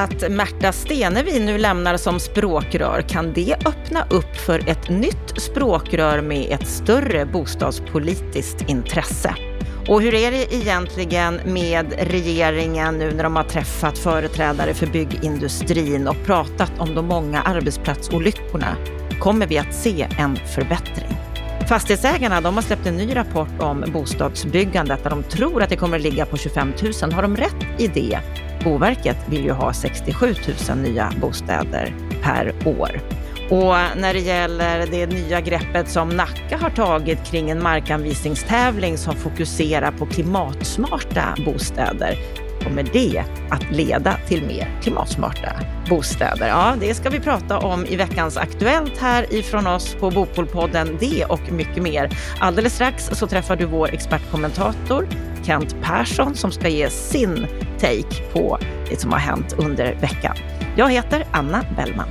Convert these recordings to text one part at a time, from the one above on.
att Märta Stenevi nu lämnar som språkrör, kan det öppna upp för ett nytt språkrör med ett större bostadspolitiskt intresse? Och hur är det egentligen med regeringen nu när de har träffat företrädare för byggindustrin och pratat om de många arbetsplatsolyckorna? Kommer vi att se en förbättring? Fastighetsägarna de har släppt en ny rapport om bostadsbyggandet där de tror att det kommer att ligga på 25 000. Har de rätt i det? Boverket vill ju ha 67 000 nya bostäder per år. Och när det gäller det nya greppet som Nacka har tagit kring en markanvisningstävling som fokuserar på klimatsmarta bostäder, kommer det att leda till mer klimatsmarta bostäder? Ja, det ska vi prata om i veckans Aktuellt här ifrån oss på Bopolpodden. Det och mycket mer. Alldeles strax så träffar du vår expertkommentator Kent Persson som ska ge sin take på det som har hänt under veckan. Jag heter Anna Bellman.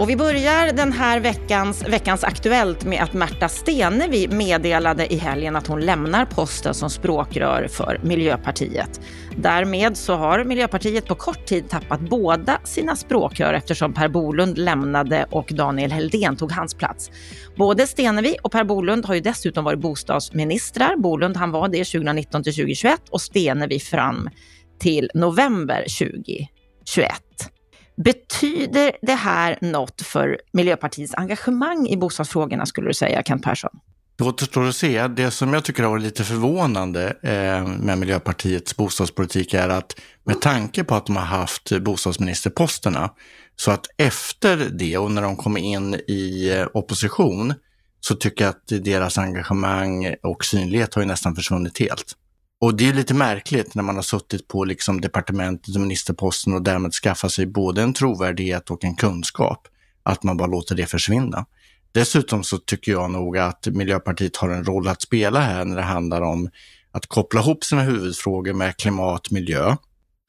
Och vi börjar den här veckans, veckans Aktuellt med att Märta Stenevi meddelade i helgen att hon lämnar posten som språkrör för Miljöpartiet. Därmed så har Miljöpartiet på kort tid tappat båda sina språkrör eftersom Per Bolund lämnade och Daniel Heldén tog hans plats. Både Stenevi och Per Bolund har ju dessutom varit bostadsministrar. Bolund han var det 2019 till 2021 och Stenevi fram till november 2021. Betyder det här något för Miljöpartiets engagemang i bostadsfrågorna skulle du säga, Kent Persson? Det återstår att se. Det som jag tycker har varit lite förvånande eh, med Miljöpartiets bostadspolitik är att med tanke på att de har haft bostadsministerposterna, så att efter det och när de kom in i eh, opposition, så tycker jag att deras engagemang och synlighet har ju nästan försvunnit helt. Och det är lite märkligt när man har suttit på liksom departementet och ministerposten och därmed skaffat sig både en trovärdighet och en kunskap, att man bara låter det försvinna. Dessutom så tycker jag nog att Miljöpartiet har en roll att spela här när det handlar om att koppla ihop sina huvudfrågor med klimat, miljö,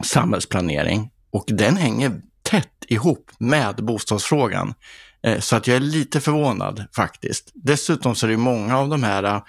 samhällsplanering och den hänger tätt ihop med bostadsfrågan. Eh, så att jag är lite förvånad faktiskt. Dessutom så är det många av de här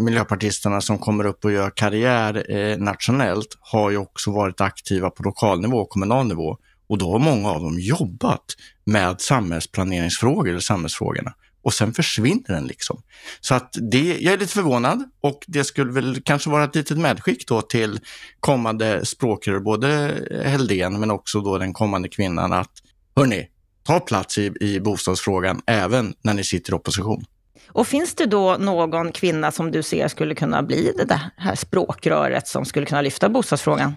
miljöpartisterna som kommer upp och gör karriär eh, nationellt har ju också varit aktiva på lokal nivå och kommunal nivå. Och då har många av dem jobbat med samhällsplaneringsfrågor eller samhällsfrågorna. Och sen försvinner den liksom. Så att det, jag är lite förvånad och det skulle väl kanske vara ett litet medskick då till kommande språkrör, både Heldén men också då den kommande kvinnan att hörni, ta plats i, i bostadsfrågan även när ni sitter i opposition. Och finns det då någon kvinna som du ser skulle kunna bli det där här språkröret som skulle kunna lyfta bostadsfrågan?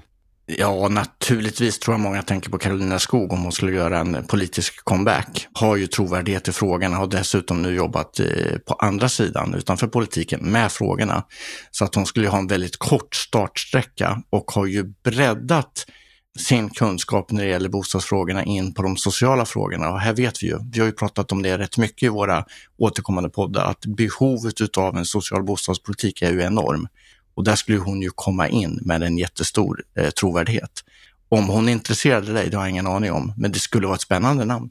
Ja, naturligtvis tror jag många tänker på Karolina Skog om hon skulle göra en politisk comeback. Har ju trovärdighet i frågorna, har dessutom nu jobbat eh, på andra sidan utanför politiken med frågorna. Så att hon skulle ha en väldigt kort startsträcka och har ju breddat sin kunskap när det gäller bostadsfrågorna in på de sociala frågorna. Och här vet vi ju, vi har ju pratat om det rätt mycket i våra återkommande poddar, att behovet utav en social bostadspolitik är ju enorm. Och där skulle hon ju komma in med en jättestor eh, trovärdighet. Om hon är intresserad av dig, det har jag ingen aning om, men det skulle vara ett spännande namn.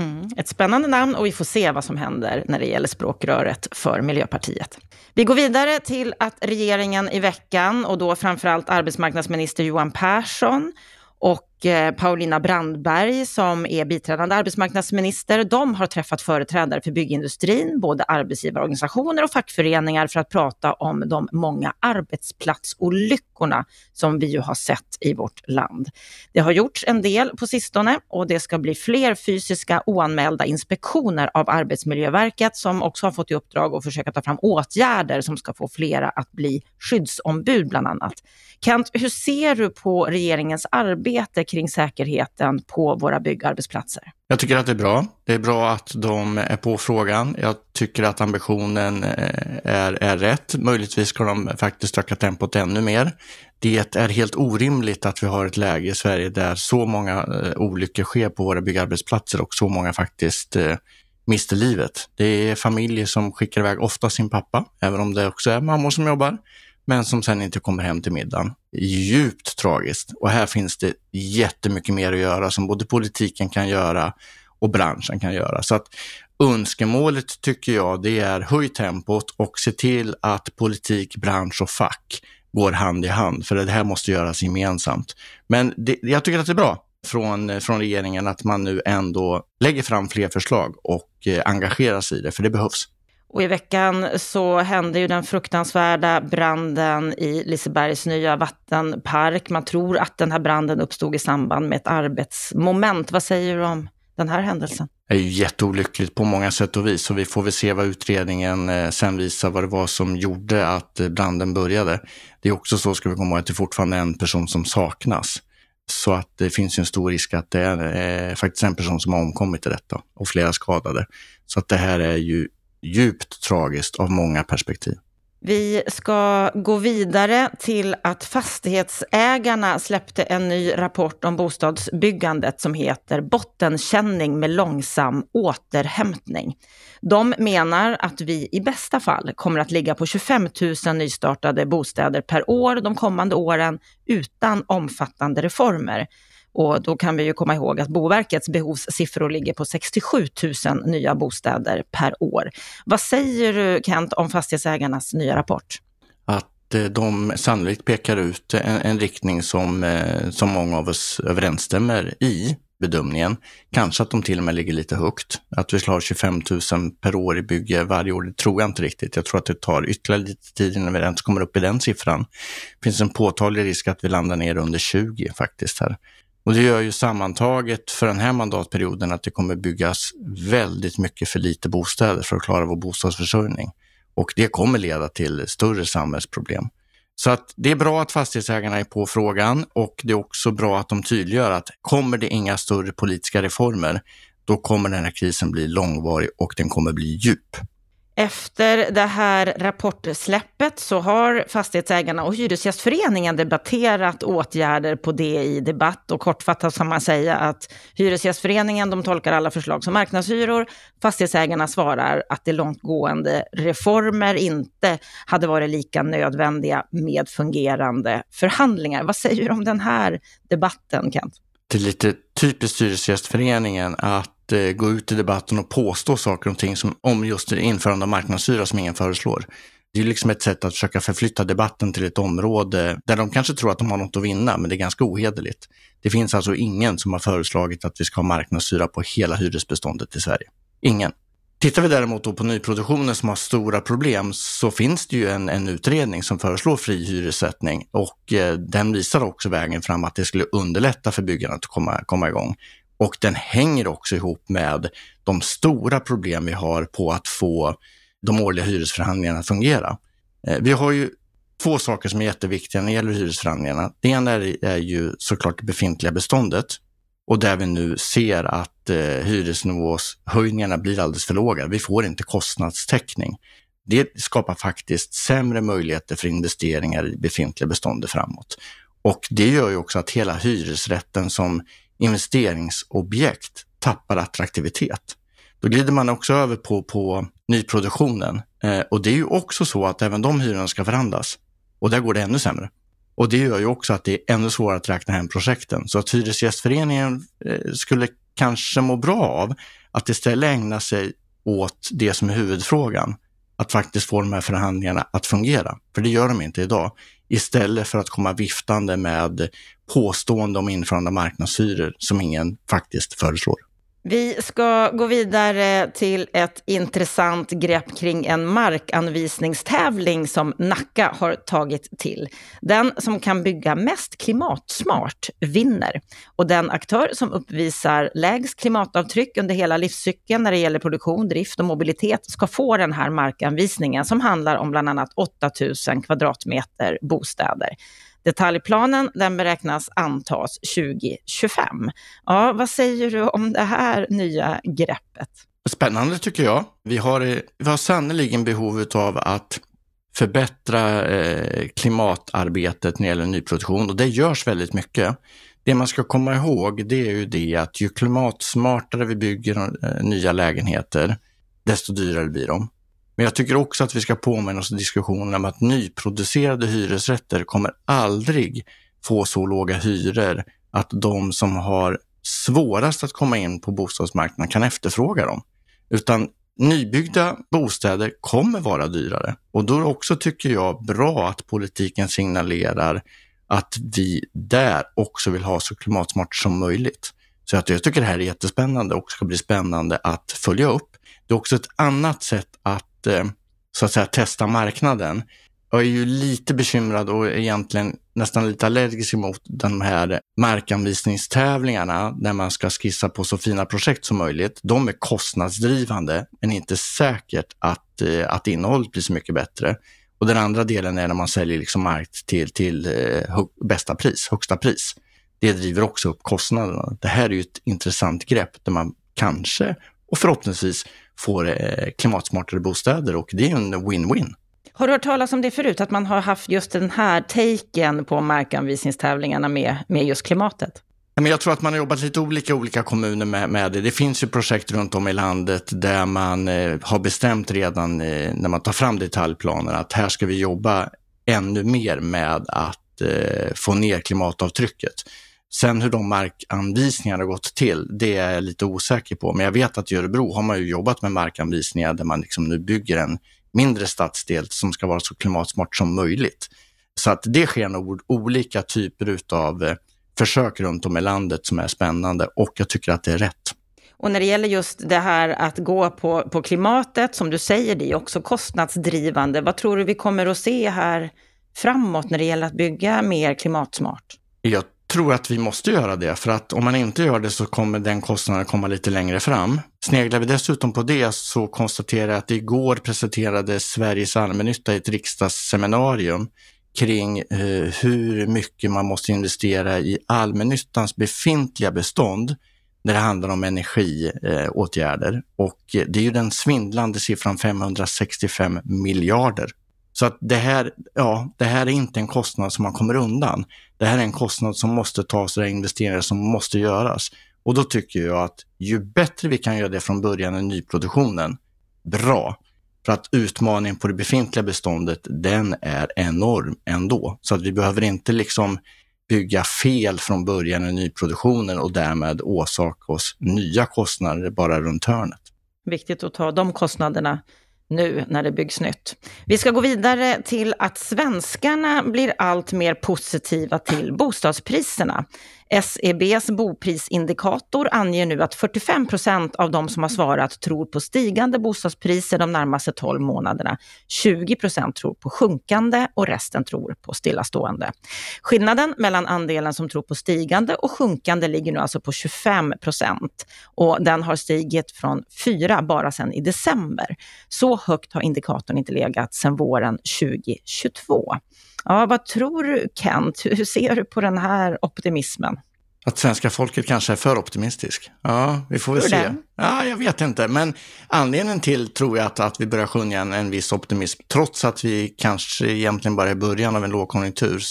Mm, ett spännande namn och vi får se vad som händer när det gäller språkröret för Miljöpartiet. Vi går vidare till att regeringen i veckan, och då framförallt arbetsmarknadsminister Johan Persson, och Eh, Paulina Brandberg som är biträdande arbetsmarknadsminister, de har träffat företrädare för byggindustrin, både arbetsgivarorganisationer och fackföreningar för att prata om de många arbetsplatsolyckorna som vi ju har sett i vårt land. Det har gjorts en del på sistone och det ska bli fler fysiska oanmälda inspektioner av Arbetsmiljöverket som också har fått i uppdrag att försöka ta fram åtgärder som ska få flera att bli skyddsombud bland annat. Kent, hur ser du på regeringens arbete kring säkerheten på våra byggarbetsplatser? Jag tycker att det är bra. Det är bra att de är på frågan. Jag tycker att ambitionen eh, är, är rätt. Möjligtvis ska de faktiskt öka tempot ännu mer. Det är helt orimligt att vi har ett läge i Sverige där så många eh, olyckor sker på våra byggarbetsplatser och så många faktiskt eh, mister livet. Det är familjer som skickar iväg ofta sin pappa, även om det också är mammor som jobbar men som sen inte kommer hem till middagen. Djupt tragiskt. Och här finns det jättemycket mer att göra som både politiken kan göra och branschen kan göra. Så att Önskemålet tycker jag det är höj tempot och se till att politik, bransch och fack går hand i hand, för det här måste göras gemensamt. Men det, jag tycker att det är bra från, från regeringen att man nu ändå lägger fram fler förslag och eh, engagerar sig i det, för det behövs. Och i veckan så hände ju den fruktansvärda branden i Lisebergs nya vattenpark. Man tror att den här branden uppstod i samband med ett arbetsmoment. Vad säger du om den här händelsen? Det är ju jätteolyckligt på många sätt och vis och vi får väl se vad utredningen eh, sen visar vad det var som gjorde att eh, branden började. Det är också så, ska vi komma ihåg, att det fortfarande är en person som saknas. Så att det finns en stor risk att det är eh, faktiskt en person som har omkommit i detta och flera skadade. Så att det här är ju djupt tragiskt av många perspektiv. Vi ska gå vidare till att fastighetsägarna släppte en ny rapport om bostadsbyggandet som heter Bottenkänning med långsam återhämtning. De menar att vi i bästa fall kommer att ligga på 25 000 nystartade bostäder per år de kommande åren utan omfattande reformer. Och då kan vi ju komma ihåg att Boverkets behovssiffror ligger på 67 000 nya bostäder per år. Vad säger du Kent om fastighetsägarnas nya rapport? Att eh, de sannolikt pekar ut en, en riktning som, eh, som många av oss överensstämmer i bedömningen. Kanske att de till och med ligger lite högt. Att vi slår ha 25 000 per år i bygge varje år, det tror jag inte riktigt. Jag tror att det tar ytterligare lite tid innan vi ens kommer upp i den siffran. Det finns en påtaglig risk att vi landar ner under 20 faktiskt här. Och det gör ju sammantaget för den här mandatperioden att det kommer byggas väldigt mycket för lite bostäder för att klara vår bostadsförsörjning. Och det kommer leda till större samhällsproblem. Så att det är bra att fastighetsägarna är på frågan och det är också bra att de tydliggör att kommer det inga större politiska reformer, då kommer den här krisen bli långvarig och den kommer bli djup. Efter det här rapportsläppet så har fastighetsägarna och Hyresgästföreningen debatterat åtgärder på det i debatt och kortfattat kan man säga att Hyresgästföreningen de tolkar alla förslag som marknadshyror. Fastighetsägarna svarar att de långtgående reformer inte hade varit lika nödvändiga med fungerande förhandlingar. Vad säger du om den här debatten Kent? Det är lite typiskt Hyresgästföreningen att eh, gå ut i debatten och påstå saker och ting som, om just införande av marknadshyra som ingen föreslår. Det är liksom ett sätt att försöka förflytta debatten till ett område där de kanske tror att de har något att vinna, men det är ganska ohederligt. Det finns alltså ingen som har föreslagit att vi ska ha marknadshyra på hela hyresbeståndet i Sverige. Ingen. Tittar vi däremot på nyproduktionen som har stora problem så finns det ju en, en utredning som föreslår fri hyressättning och eh, den visar också vägen fram att det skulle underlätta för byggarna att komma, komma igång. Och den hänger också ihop med de stora problem vi har på att få de årliga hyresförhandlingarna att fungera. Eh, vi har ju två saker som är jätteviktiga när det gäller hyresförhandlingarna. Det ena är ju såklart det befintliga beståndet och där vi nu ser att eh, hyresnivåshöjningarna blir alldeles för låga. Vi får inte kostnadstäckning. Det skapar faktiskt sämre möjligheter för investeringar i befintliga beståndet framåt. Och det gör ju också att hela hyresrätten som investeringsobjekt tappar attraktivitet. Då glider man också över på, på nyproduktionen. Eh, och det är ju också så att även de hyrorna ska förhandlas. Och där går det ännu sämre. Och det gör ju också att det är ännu svårare att räkna hem projekten. Så att Hyresgästföreningen eh, skulle kanske må bra av att istället ägna sig åt det som är huvudfrågan. Att faktiskt få de här förhandlingarna att fungera. För det gör de inte idag istället för att komma viftande med påstående om införande av marknadshyror som ingen faktiskt föreslår. Vi ska gå vidare till ett intressant grepp kring en markanvisningstävling som Nacka har tagit till. Den som kan bygga mest klimatsmart vinner. Och den aktör som uppvisar lägst klimatavtryck under hela livscykeln när det gäller produktion, drift och mobilitet ska få den här markanvisningen som handlar om bland annat 8000 kvadratmeter bostäder. Detaljplanen den beräknas antas 2025. Ja, vad säger du om det här nya greppet? Spännande tycker jag. Vi har, eh, vi har sannerligen behov av att förbättra eh, klimatarbetet när det gäller nyproduktion och det görs väldigt mycket. Det man ska komma ihåg det är ju det att ju klimatsmartare vi bygger eh, nya lägenheter, desto dyrare blir de. Men jag tycker också att vi ska påminna oss diskussionen om att nyproducerade hyresrätter kommer aldrig få så låga hyror att de som har svårast att komma in på bostadsmarknaden kan efterfråga dem. Utan nybyggda bostäder kommer vara dyrare. Och då är det också, tycker jag, bra att politiken signalerar att vi där också vill ha så klimatsmart som möjligt. Så att jag tycker det här är jättespännande och ska bli spännande att följa upp. Det är också ett annat sätt att Eh, så att säga testa marknaden. Jag är ju lite bekymrad och egentligen nästan lite allergisk mot de här markanvisningstävlingarna där man ska skissa på så fina projekt som möjligt. De är kostnadsdrivande, men inte säkert att, eh, att innehållet blir så mycket bättre. Och den andra delen är när man säljer liksom mark till, till eh, bästa pris, högsta pris. Det driver också upp kostnaderna. Det här är ju ett intressant grepp där man kanske och förhoppningsvis får eh, klimatsmartare bostäder och det är en win-win. Har du hört talas om det förut, att man har haft just den här taken på markanvisningstävlingarna med, med just klimatet? Men jag tror att man har jobbat lite olika i olika kommuner med, med, det. Det finns ju projekt runt om i landet där man eh, har bestämt redan eh, när man tar fram detaljplanerna att här ska vi jobba ännu mer med att eh, få ner klimatavtrycket. Sen hur de markanvisningarna har gått till, det är jag lite osäker på. Men jag vet att i Örebro har man jobbat med markanvisningar där man liksom nu bygger en mindre stadsdel som ska vara så klimatsmart som möjligt. Så att det sker nog olika typer av eh, försök runt om i landet som är spännande och jag tycker att det är rätt. Och när det gäller just det här att gå på, på klimatet, som du säger, det är också kostnadsdrivande. Vad tror du vi kommer att se här framåt när det gäller att bygga mer klimatsmart? Jag tror att vi måste göra det, för att om man inte gör det så kommer den kostnaden komma lite längre fram. Sneglar vi dessutom på det så konstaterar jag att igår presenterade Sveriges allmännytta ett riksdagsseminarium kring eh, hur mycket man måste investera i allmännyttans befintliga bestånd när det handlar om energiåtgärder. Eh, och det är ju den svindlande siffran 565 miljarder. Så att det här, ja, det här är inte en kostnad som man kommer undan. Det här är en kostnad som måste tas, det är investeringar som måste göras. Och då tycker jag att ju bättre vi kan göra det från början i nyproduktionen, bra. För att utmaningen på det befintliga beståndet, den är enorm ändå. Så att vi behöver inte liksom bygga fel från början i nyproduktionen och därmed åsaka oss nya kostnader bara runt hörnet. Viktigt att ta de kostnaderna nu när det byggs nytt. Vi ska gå vidare till att svenskarna blir allt mer positiva till bostadspriserna. SEBs boprisindikator anger nu att 45 procent av de som har svarat tror på stigande bostadspriser de närmaste 12 månaderna. 20 procent tror på sjunkande och resten tror på stillastående. Skillnaden mellan andelen som tror på stigande och sjunkande ligger nu alltså på 25 procent och den har stigit från 4 bara sedan i december. Så högt har indikatorn inte legat sedan våren 2022. Ja, vad tror du Kent? Hur ser du på den här optimismen? Att svenska folket kanske är för optimistisk? Ja, vi får väl se. Det? Ja, jag vet inte, men anledningen till tror jag att, att vi börjar skönja en, en viss optimism, trots att vi kanske egentligen bara är i början av en lågkonjunktur,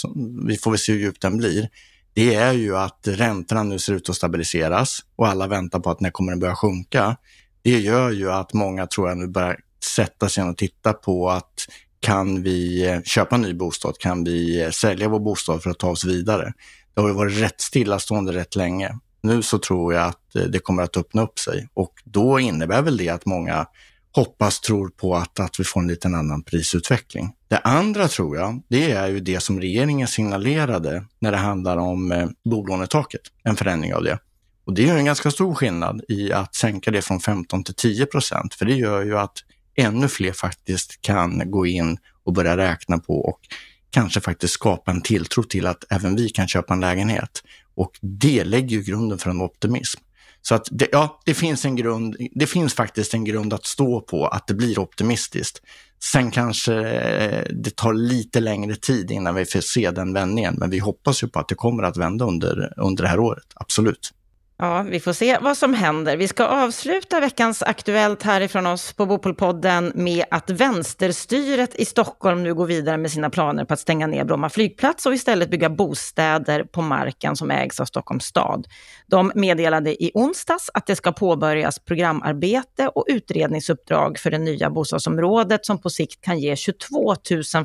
vi får väl se hur djup den blir, det är ju att räntorna nu ser ut att stabiliseras och alla väntar på att när kommer den börja sjunka. Det gör ju att många tror jag nu börjar sätta sig och titta på att kan vi eh, köpa en ny bostad? Kan vi eh, sälja vår bostad för att ta oss vidare? Det har varit rätt stillastående rätt länge. Nu så tror jag att eh, det kommer att öppna upp sig och då innebär väl det att många hoppas, tror på att, att vi får en liten annan prisutveckling. Det andra tror jag, det är ju det som regeringen signalerade när det handlar om eh, bolånetaket, en förändring av det. Och det är en ganska stor skillnad i att sänka det från 15 till 10 procent, för det gör ju att ännu fler faktiskt kan gå in och börja räkna på och kanske faktiskt skapa en tilltro till att även vi kan köpa en lägenhet. Och det lägger ju grunden för en optimism. Så att det, ja, det finns en grund, det finns faktiskt en grund att stå på att det blir optimistiskt. Sen kanske eh, det tar lite längre tid innan vi får se den vändningen, men vi hoppas ju på att det kommer att vända under, under det här året, absolut. Ja, vi får se vad som händer. Vi ska avsluta veckans Aktuellt härifrån oss på Bopolpodden med att vänsterstyret i Stockholm nu går vidare med sina planer på att stänga ner Bromma flygplats och istället bygga bostäder på marken som ägs av Stockholms stad. De meddelade i onsdags att det ska påbörjas programarbete och utredningsuppdrag för det nya bostadsområdet som på sikt kan ge 22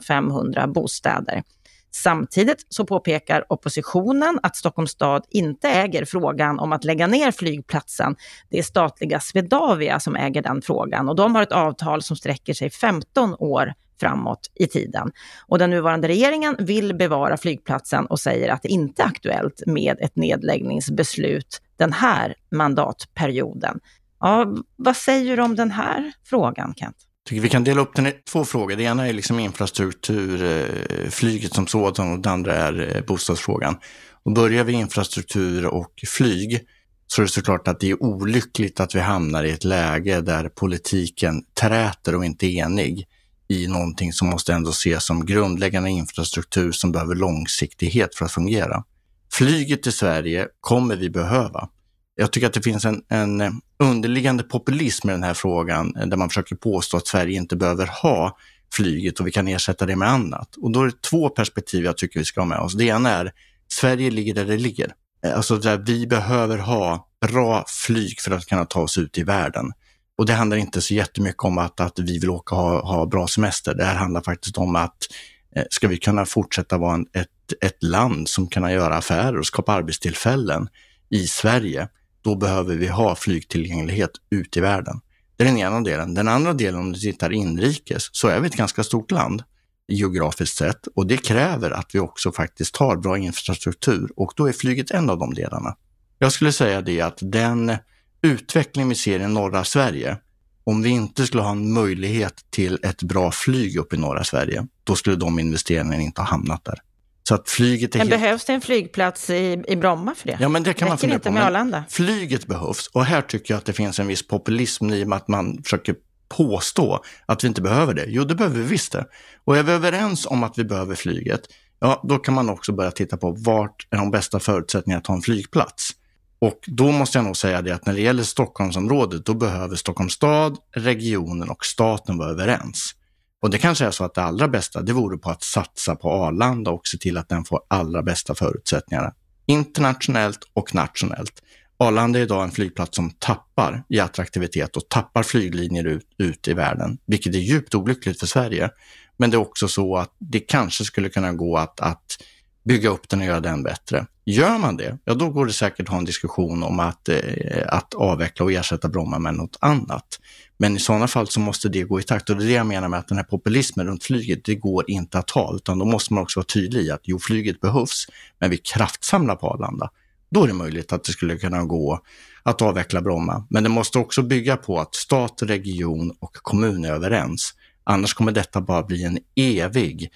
500 bostäder. Samtidigt så påpekar oppositionen att Stockholms stad inte äger frågan om att lägga ner flygplatsen. Det är statliga Swedavia som äger den frågan och de har ett avtal som sträcker sig 15 år framåt i tiden. Och den nuvarande regeringen vill bevara flygplatsen och säger att det inte är aktuellt med ett nedläggningsbeslut den här mandatperioden. Ja, vad säger du om den här frågan, Kent? Tycker vi kan dela upp den i två frågor. Det ena är liksom infrastruktur, eh, flyget som sådant och det andra är eh, bostadsfrågan. Och börjar vi infrastruktur och flyg så är det såklart att det är olyckligt att vi hamnar i ett läge där politiken träter och inte är enig i någonting som måste ändå ses som grundläggande infrastruktur som behöver långsiktighet för att fungera. Flyget i Sverige kommer vi behöva. Jag tycker att det finns en, en eh, underliggande populism i den här frågan eh, där man försöker påstå att Sverige inte behöver ha flyget och vi kan ersätta det med annat. Och då är det två perspektiv jag tycker vi ska ha med oss. Det ena är Sverige ligger där det ligger. Eh, alltså där vi behöver ha bra flyg för att kunna ta oss ut i världen. Och det handlar inte så jättemycket om att, att vi vill åka och ha, ha bra semester. Det här handlar faktiskt om att eh, ska vi kunna fortsätta vara en, ett, ett land som kan göra affärer och skapa arbetstillfällen i Sverige, då behöver vi ha flygtillgänglighet ut i världen. Det är den ena delen. Den andra delen, om du tittar inrikes, så är vi ett ganska stort land geografiskt sett och det kräver att vi också faktiskt har bra infrastruktur och då är flyget en av de delarna. Jag skulle säga det att den utveckling vi ser i norra Sverige, om vi inte skulle ha en möjlighet till ett bra flyg upp i norra Sverige, då skulle de investeringarna inte ha hamnat där. Så att flyget är men helt... behövs det en flygplats i, i Bromma för det? Ja, men det kan Räcker man inte med Arlanda? Flyget behövs och här tycker jag att det finns en viss populism i och med att man försöker påstå att vi inte behöver det. Jo, det behöver vi visst det. Och är vi överens om att vi behöver flyget, ja, då kan man också börja titta på vart är de bästa förutsättningarna att ha en flygplats. Och då måste jag nog säga det att när det gäller Stockholmsområdet, då behöver Stockholms stad, regionen och staten vara överens. Och det kanske är så att det allra bästa, det vore på att satsa på Arlanda och se till att den får allra bästa förutsättningarna. Internationellt och nationellt. Arlanda är idag en flygplats som tappar i attraktivitet och tappar flyglinjer ut, ut i världen, vilket är djupt olyckligt för Sverige. Men det är också så att det kanske skulle kunna gå att, att bygga upp den och göra den bättre. Gör man det, ja då går det säkert att ha en diskussion om att, eh, att avveckla och ersätta Bromma med något annat. Men i sådana fall så måste det gå i takt och det är det jag menar med att den här populismen runt flyget, det går inte att ha, utan då måste man också vara tydlig i att jo, flyget behövs, men vi kraftsamlar på Arlanda. Då är det möjligt att det skulle kunna gå att avveckla Bromma. Men det måste också bygga på att stat, region och kommun är överens. Annars kommer detta bara bli en evig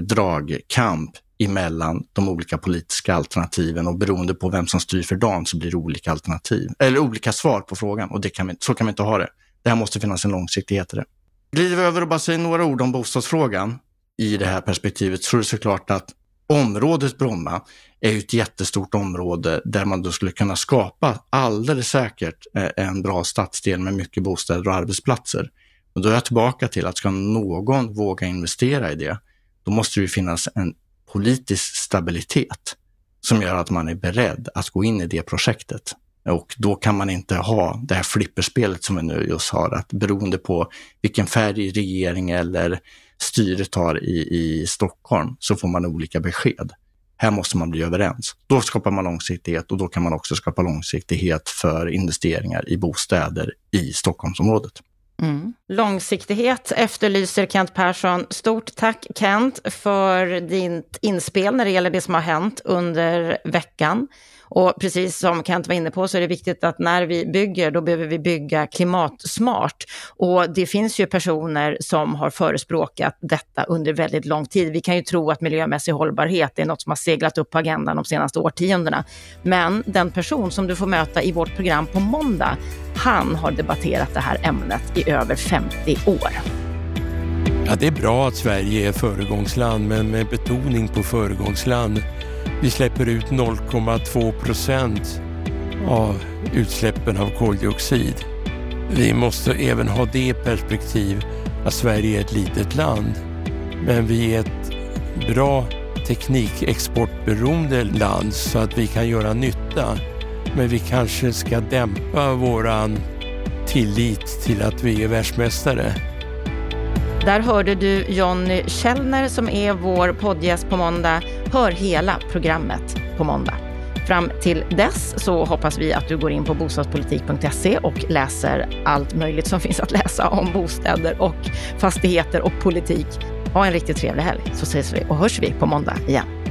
dragkamp emellan de olika politiska alternativen och beroende på vem som styr för dagen så blir det olika alternativ, eller olika svar på frågan och det kan vi, så kan vi inte ha det. Det här måste finnas en långsiktighet i det. Glider vi över och bara säger några ord om bostadsfrågan i det här perspektivet så är det såklart att området Bromma är ett jättestort område där man då skulle kunna skapa alldeles säkert eh, en bra stadsdel med mycket bostäder och arbetsplatser. Och då är jag tillbaka till att ska någon våga investera i det, då måste det finnas en politisk stabilitet som gör att man är beredd att gå in i det projektet. Och då kan man inte ha det här flipperspelet som vi nu just har, att beroende på vilken färg regering eller styret har i, i Stockholm så får man olika besked. Här måste man bli överens. Då skapar man långsiktighet och då kan man också skapa långsiktighet för investeringar i bostäder i Stockholmsområdet. Mm. Långsiktighet efterlyser Kent Persson. Stort tack Kent för ditt inspel när det gäller det som har hänt under veckan. Och precis som Kent var inne på så är det viktigt att när vi bygger, då behöver vi bygga klimatsmart. Och det finns ju personer som har förespråkat detta under väldigt lång tid. Vi kan ju tro att miljömässig hållbarhet är något som har seglat upp på agendan de senaste årtiondena. Men den person som du får möta i vårt program på måndag, han har debatterat det här ämnet i över 50 år. Ja, det är bra att Sverige är föregångsland, men med betoning på föregångsland. Vi släpper ut 0,2 procent av utsläppen av koldioxid. Vi måste även ha det perspektiv att Sverige är ett litet land. Men vi är ett bra teknikexportberoende land så att vi kan göra nytta. Men vi kanske ska dämpa våran tillit till att vi är världsmästare. Där hörde du Jonny Källner som är vår poddgäst på måndag. Hör hela programmet på måndag. Fram till dess så hoppas vi att du går in på bostadspolitik.se och läser allt möjligt som finns att läsa om bostäder och fastigheter och politik. Ha en riktigt trevlig helg så ses vi och hörs vi på måndag igen.